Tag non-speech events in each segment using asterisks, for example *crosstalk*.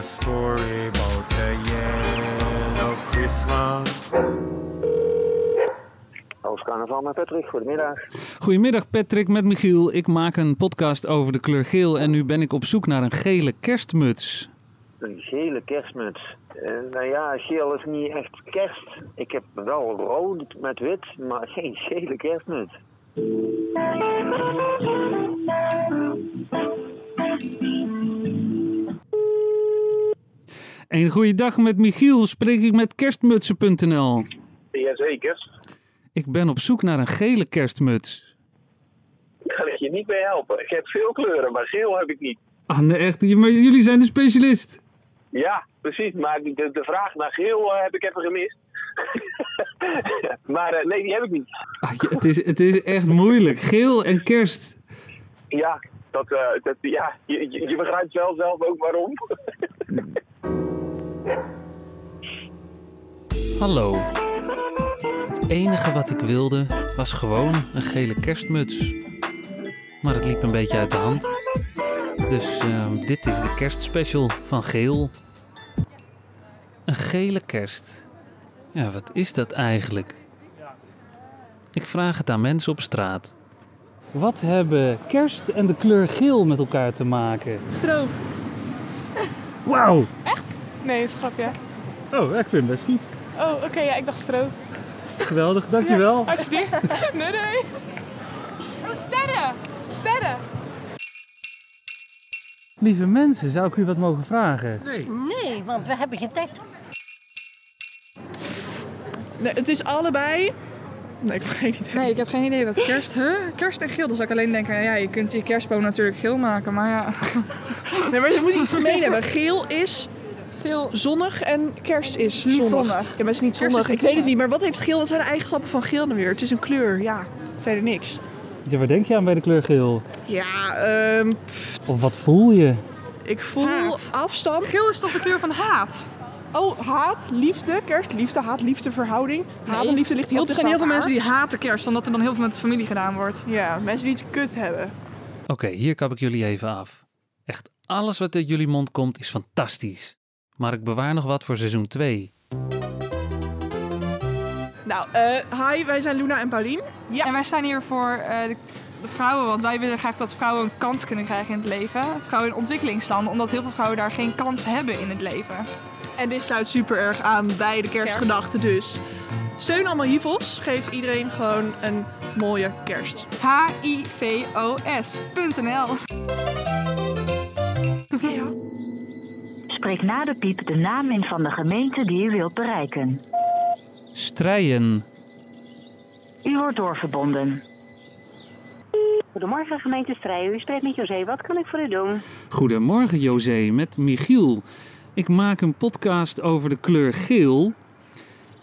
a story about the yellow Christmas. Oost Carnaval met Patrick, goedemiddag. Goedemiddag Patrick met Michiel. Ik maak een podcast over de kleur geel en nu ben ik op zoek naar een gele kerstmuts. Een gele kerstmuts. Eh, nou ja, geel is niet echt kerst. Ik heb wel rood met wit, maar *laughs* geen gele kerstmuts. Een goede dag met Michiel, spreek ik met kerstmutsen.nl. Jazeker. Ik ben op zoek naar een gele kerstmuts. Daar kan ik je niet mee helpen. Ik heb veel kleuren, maar geel heb ik niet. Ah nee, echt, maar jullie zijn de specialist. Ja, precies. Maar de, de vraag naar geel eh, heb ik even gemist. *laughs* maar eh, nee, die heb ik niet. Ah, ja, het, is, het is echt moeilijk. Geel en kerst. Ja, dat, eh, dat, ja je, je, je begrijpt wel zelf ook waarom. *laughs* Hallo. Het enige wat ik wilde was gewoon een gele kerstmuts. Maar het liep een beetje uit de hand. Dus ehm, dit is de kerstspecial van Geel. Een gele kerst. Ja, wat is dat eigenlijk? Ik vraag het aan mensen op straat. Wat hebben kerst en de kleur geel met elkaar te maken? Stro. Wauw! Nee, is grapje. Oh, ik vind het best goed. Oh, oké, ja, ik dacht stro. Geweldig, dankjewel. Alsjeblieft. *laughs* nee, nee. Oh, sterren. Sterren. Lieve mensen, zou ik u wat mogen vragen? Nee, want we hebben geen tijd. Nee, het is allebei. Nee, ik heb geen idee. Nee, ik heb geen idee wat kerst. Huh? Kerst en geel. Dan zou ik alleen denken, ja, je kunt je kerstboom natuurlijk geel maken, maar ja. Nee, maar je moet iets gemeen hebben. Geel is Geel. zonnig en kerst is Niet zonnig. zonnig. Ja, maar het is niet is zonnig. niet ik weet het niet, maar wat heeft geel? Wat zijn de eigenschappen van geel dan weer? Het is een kleur, ja. Verder niks. Ja, waar denk je aan bij de kleur geel? Ja, ehm, pff, Of wat voel je? ik voel Haat. afstand. Geel is toch de kleur van haat? Oh, haat, liefde, kerst, liefde, haat, liefde, verhouding. Haat en liefde ligt heel er dicht zijn heel veel mensen die haten kerst, omdat er dan heel veel met de familie gedaan wordt. Ja, mensen die het kut hebben. Oké, hier kap ik jullie even af. Echt alles wat uit jullie mond komt is fantastisch. Maar ik bewaar nog wat voor seizoen 2. Nou, eh, hi, wij zijn Luna en Paulien. Ja. En wij staan hier voor eh, de, de vrouwen, want wij willen graag dat vrouwen een kans kunnen krijgen in het leven. Vrouwen in ontwikkelingslanden, omdat heel veel vrouwen daar geen kans hebben in het leven. En dit sluit super erg aan bij de kerstgedachte dus. Steun allemaal hivels. Geef iedereen gewoon een mooie kerst. H-I-V-O-S.nl Spreek na de piep de naam in van de gemeente die u wilt bereiken. Strijen. U wordt doorverbonden. Goedemorgen gemeente Strijen. U spreekt met José. Wat kan ik voor u doen? Goedemorgen José, met Michiel. Ik maak een podcast over de kleur geel.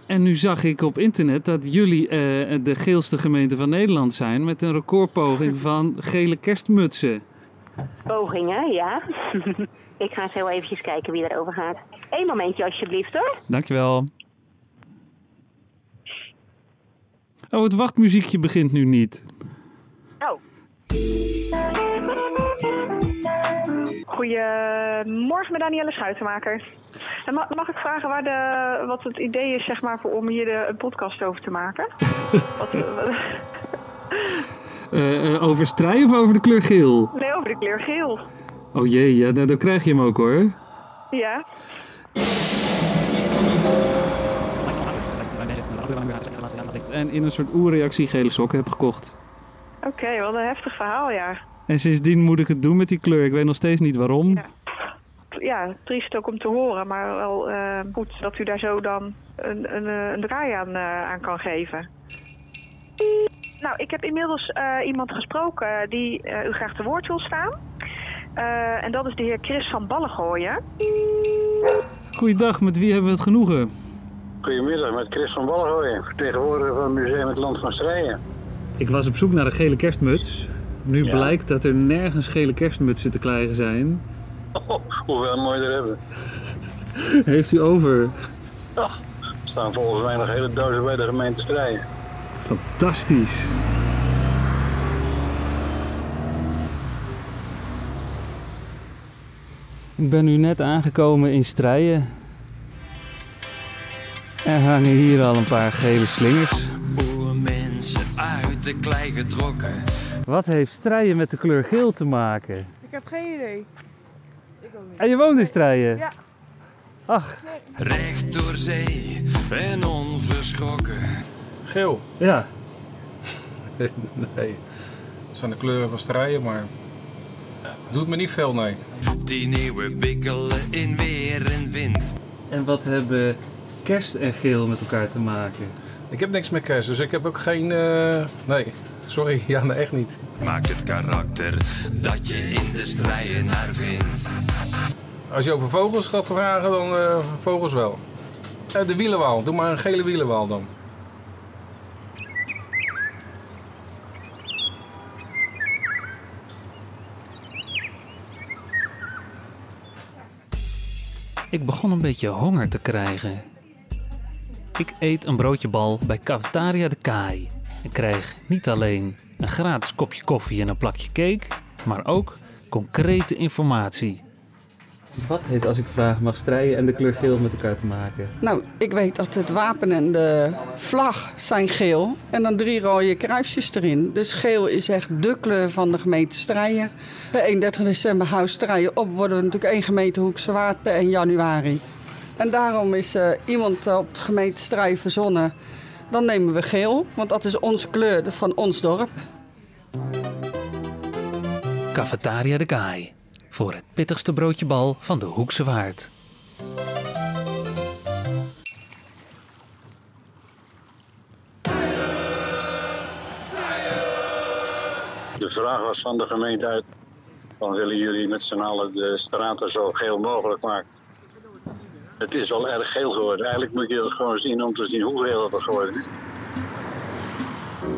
En nu zag ik op internet dat jullie eh, de geelste gemeente van Nederland zijn... met een recordpoging van gele kerstmutsen. Pogingen, ja. *laughs* ik ga eens heel eventjes kijken wie daarover gaat. Eén momentje alsjeblieft hoor. Dankjewel. Oh, het wachtmuziekje begint nu niet. Oh. Goedemorgen, met Danielle Schuitenmaker. En ma- mag ik vragen waar de, wat het idee is zeg maar, voor, om hier de, een podcast over te maken? wat, *laughs* wat- Eh, eh, over strij of over de kleur geel? nee, over de kleur geel. Oh jee, ja, dan, dan krijg je hem ook hoor. Ja. En in een soort oerreactie gele sokken heb gekocht. Oké, wat een heftig verhaal, ja. En sindsdien moet ik het doen met die kleur. Ik weet nog steeds niet waarom. Ja. Ja, triest ook om te horen, maar wel eh, goed dat u daar zo dan een, een, eh, een draai aan, eh, aan kan geven. Nou, ik heb inmiddels iemand gesproken die u graag te woord wil staan. Eh, en dat is de heer Chris van Ballengooien. Goeiedag, met wie hebben we het genoegen? Goedemiddag, met Chris van Ballenhooyen, vertegenwoordiger van het Museum Het Land van Strijen. Ik was op zoek naar een gele kerstmuts. Nu Ja. blijkt dat er nergens gele kerstmutsen te krijgen zijn. Hoeveel mooi er hebben. *laughs* Heeft u over? Er staan volgens mij nog hele dozen bij de gemeente Strijen. Fantastisch. Ik ben nu net aangekomen in Strijen. Er hangen hier al een paar gele slingers. Oermensen uit de klei getrokken. Wat heeft Strijen met de kleur geel te maken? Ik heb geen idee. En je woont in Strijen? Ja. Ach, Recht door zee en onverschrokken. Geel. ja. *laughs* nee. Het zijn de kleuren van strijden, maar... Doet me niet veel, nee. Tien eeuwen bikkelen in weer en wind. En wat hebben kerst en geel met elkaar te maken? Ik heb niks met kerst, dus ik heb ook geen... eh, Nee, sorry. *laughs* Ja, nee, echt niet. Maakt het karakter dat je in de strijden naar vindt. Als je over vogels gaat vragen, dan eh, vogels wel. Eh, de wielenwaal. Doe maar een gele wielenwaal dan. Ik begon een beetje honger te krijgen. Ik eet een broodje bal bij Cafetaria de Kaai. En krijg niet alleen een gratis kopje koffie en een plakje cake, maar ook concrete informatie. Wat heeft, als ik vraag, mag strijden en de kleur geel met elkaar te maken? Nou, ik weet dat het wapen en de vlag zijn geel. En dan drie rode kruisjes erin. Dus geel is echt de kleur van de gemeente Strijen. Per 31 december huis Strijen op worden we natuurlijk één gemeente Hoekse Waard per 1 januari. En daarom is eh, iemand op de gemeente Strijen verzonnen. Dan nemen we geel, want dat is onze kleur van ons dorp. Cafetaria de Kaai. Voor het pittigste broodje bal van de Hoekse Waard. De vraag was van de gemeente uit. Dan willen jullie met z'n allen de straten zo geel mogelijk maken. Het is wel erg geel geworden. Eigenlijk moet je dat gewoon zien om te zien hoe geel het er geworden is.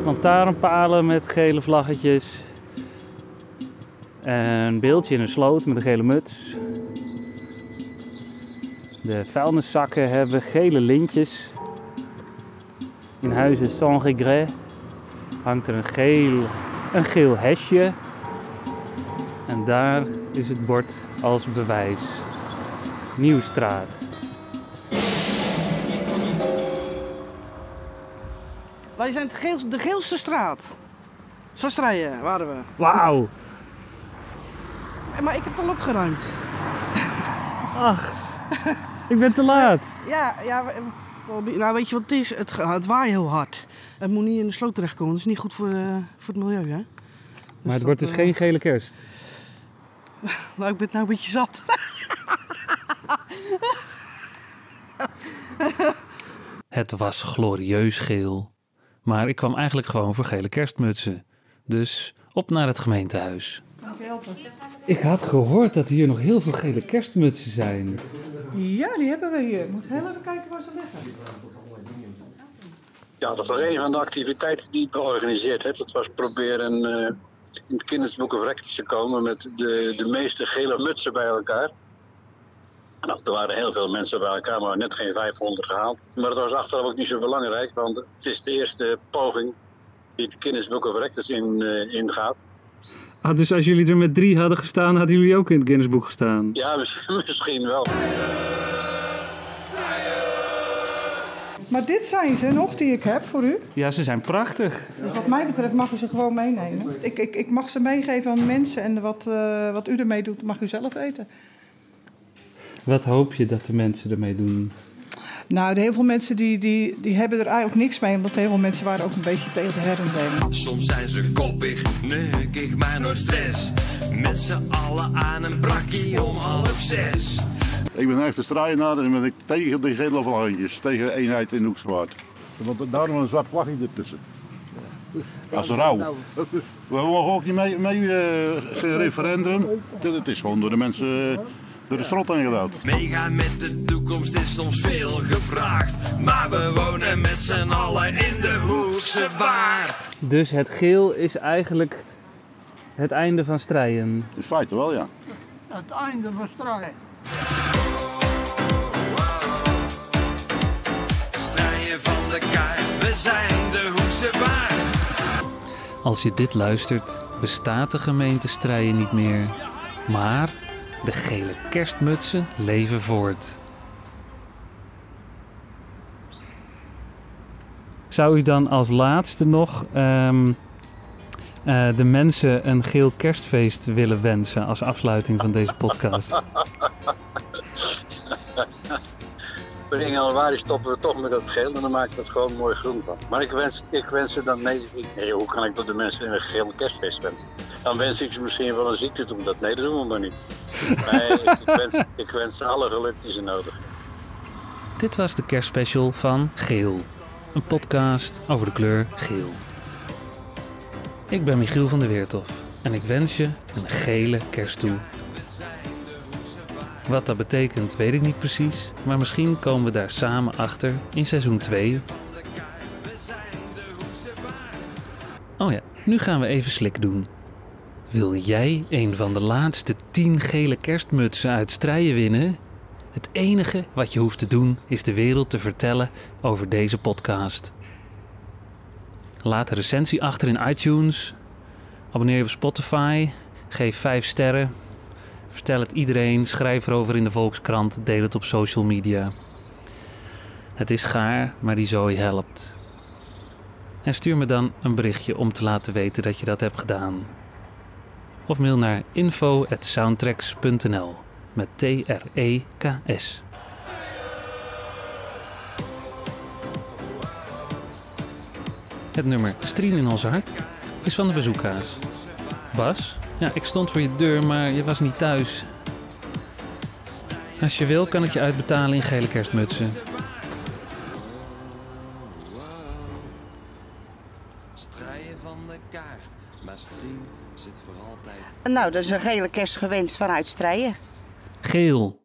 Lantaarnpalen met gele vlaggetjes. Een beeldje in een sloot met een gele muts. De vuilniszakken hebben gele lintjes. In huizen Sans Regret hangt er een geel, een geel hesje. En daar is het bord als bewijs. Nieuwstraat. Wij zijn de, geel, de geelste straat. Van Strijen waren we. Wauw! Maar ik heb het al opgeruimd. Ach, ik ben te laat. Ja, ja. Nou, weet je wat het is? Het, het waait heel hard. Het moet niet in de sloot terechtkomen. Dat is niet goed voor, eh, voor het milieu, hè? Maar het dat, wordt dus eh, geen gele kerst. *laughs* Nou, ik ben nou een beetje zat. *laughs* Het was glorieus geel. Maar ik kwam eigenlijk gewoon voor gele kerstmutsen. Dus op naar het gemeentehuis. Ik had gehoord dat hier nog heel veel gele kerstmutsen zijn. Ja, die hebben we hier. Moet heel even kijken waar ze liggen. Ja, dat was een van de activiteiten die ik georganiseerd heb. Dat was proberen eh, in het kindersboek of Rectus te komen met de, de meeste gele mutsen bij elkaar. Nou, er waren heel veel mensen bij elkaar, maar net geen 500 gehaald. Maar dat was achteraf ook niet zo belangrijk, want het is de eerste poging die het kindersboek of Rectus in, eh, ingaat. Ah, dus als jullie er met drie hadden gestaan, hadden jullie ook in het Guinnessboek gestaan. Ja, *laughs* misschien, misschien wel. Maar dit zijn ze nog die ik heb voor u. Ja, ze zijn prachtig. Dus wat mij betreft mag u ze gewoon meenemen. Ik, ik, ik mag ze meegeven aan mensen en wat, eh, wat u ermee doet, mag u zelf weten. Wat hoop je dat de mensen ermee doen? Nou, de heel veel mensen die, die, die hebben er eigenlijk niks mee, omdat heel veel mensen waren ook een beetje tegen de herendelen. Soms zijn ze koppig, neukig, maar nooit stress. Met z'n allen aan een brakkie om half zes. Ik ben echt een strijdenaar en ben ik tegen die gele vlaggetjes, tegen eenheid in Hoekswaard. Want daarom een zwart vlagje ertussen. Als rouw. We mogen ook niet mee, mee eh, geen referendum. Het het is gewoon door de mensen eh, door de strot heen gedaan. Meegaan met de toekomst is soms veel gevraagd. Maar we wonen met z'n allen in de Hoekse Waard. Dus het geel is eigenlijk het einde van strijden. In feite wel, ja. Het einde van strijd. Strijden van de kaart, we zijn de Hoekse Waard. Als je dit luistert, bestaat de gemeente Strijen niet meer. Maar De gele kerstmutsen leven voort. Zou u dan als laatste nog ehm, eh, de mensen een geel kerstfeest willen wensen als afsluiting van deze podcast? *laughs* Per 1 januari stoppen we toch met dat geel en dan maak ik het gewoon mooi groen van. Maar ik wens, ik wens ze dan, nee, hoe kan ik dat de mensen een gele kerstfeest wensen? Dan wens ik ze misschien wel een ziekte toe, dat, nee, dat doen we maar niet. Nee, ik, ik *laughs* wens, ik wens ze alle geluk die ze nodig hebben. Dit was de kerstspecial van Geel. Een podcast over de kleur geel. Ik ben Michiel van der Weertof en ik wens je een gele kerst toe. Wat dat betekent weet ik niet precies, maar misschien komen we daar samen achter in seizoen 2. Oh ja, nu gaan we even slik doen. Wil jij een van de laatste 10 gele kerstmutsen uit strijen winnen? Het enige wat je hoeft te doen is de wereld te vertellen over deze podcast. Laat een recensie achter in iTunes. Abonneer je op Spotify. Geef 5 sterren. Vertel het iedereen. Schrijf erover in de Volkskrant. Deel het op social media. Het is gaar, maar die zooi helpt. En stuur me dan een berichtje om te laten weten dat je dat hebt gedaan. Of mail naar info.soundtracks.nl met T-R-E-K-S. Het nummer Strien in ons hart is van de bezoekhaas. Bas, ja, ik stond voor je deur, maar je was niet thuis. Als je wil, kan ik je uitbetalen in gele kerstmutsen. Strijden van de kaart, maar Strien zit voor altijd. Nou, dat is een gele kerst gewenst vanuit Strijen. Geel.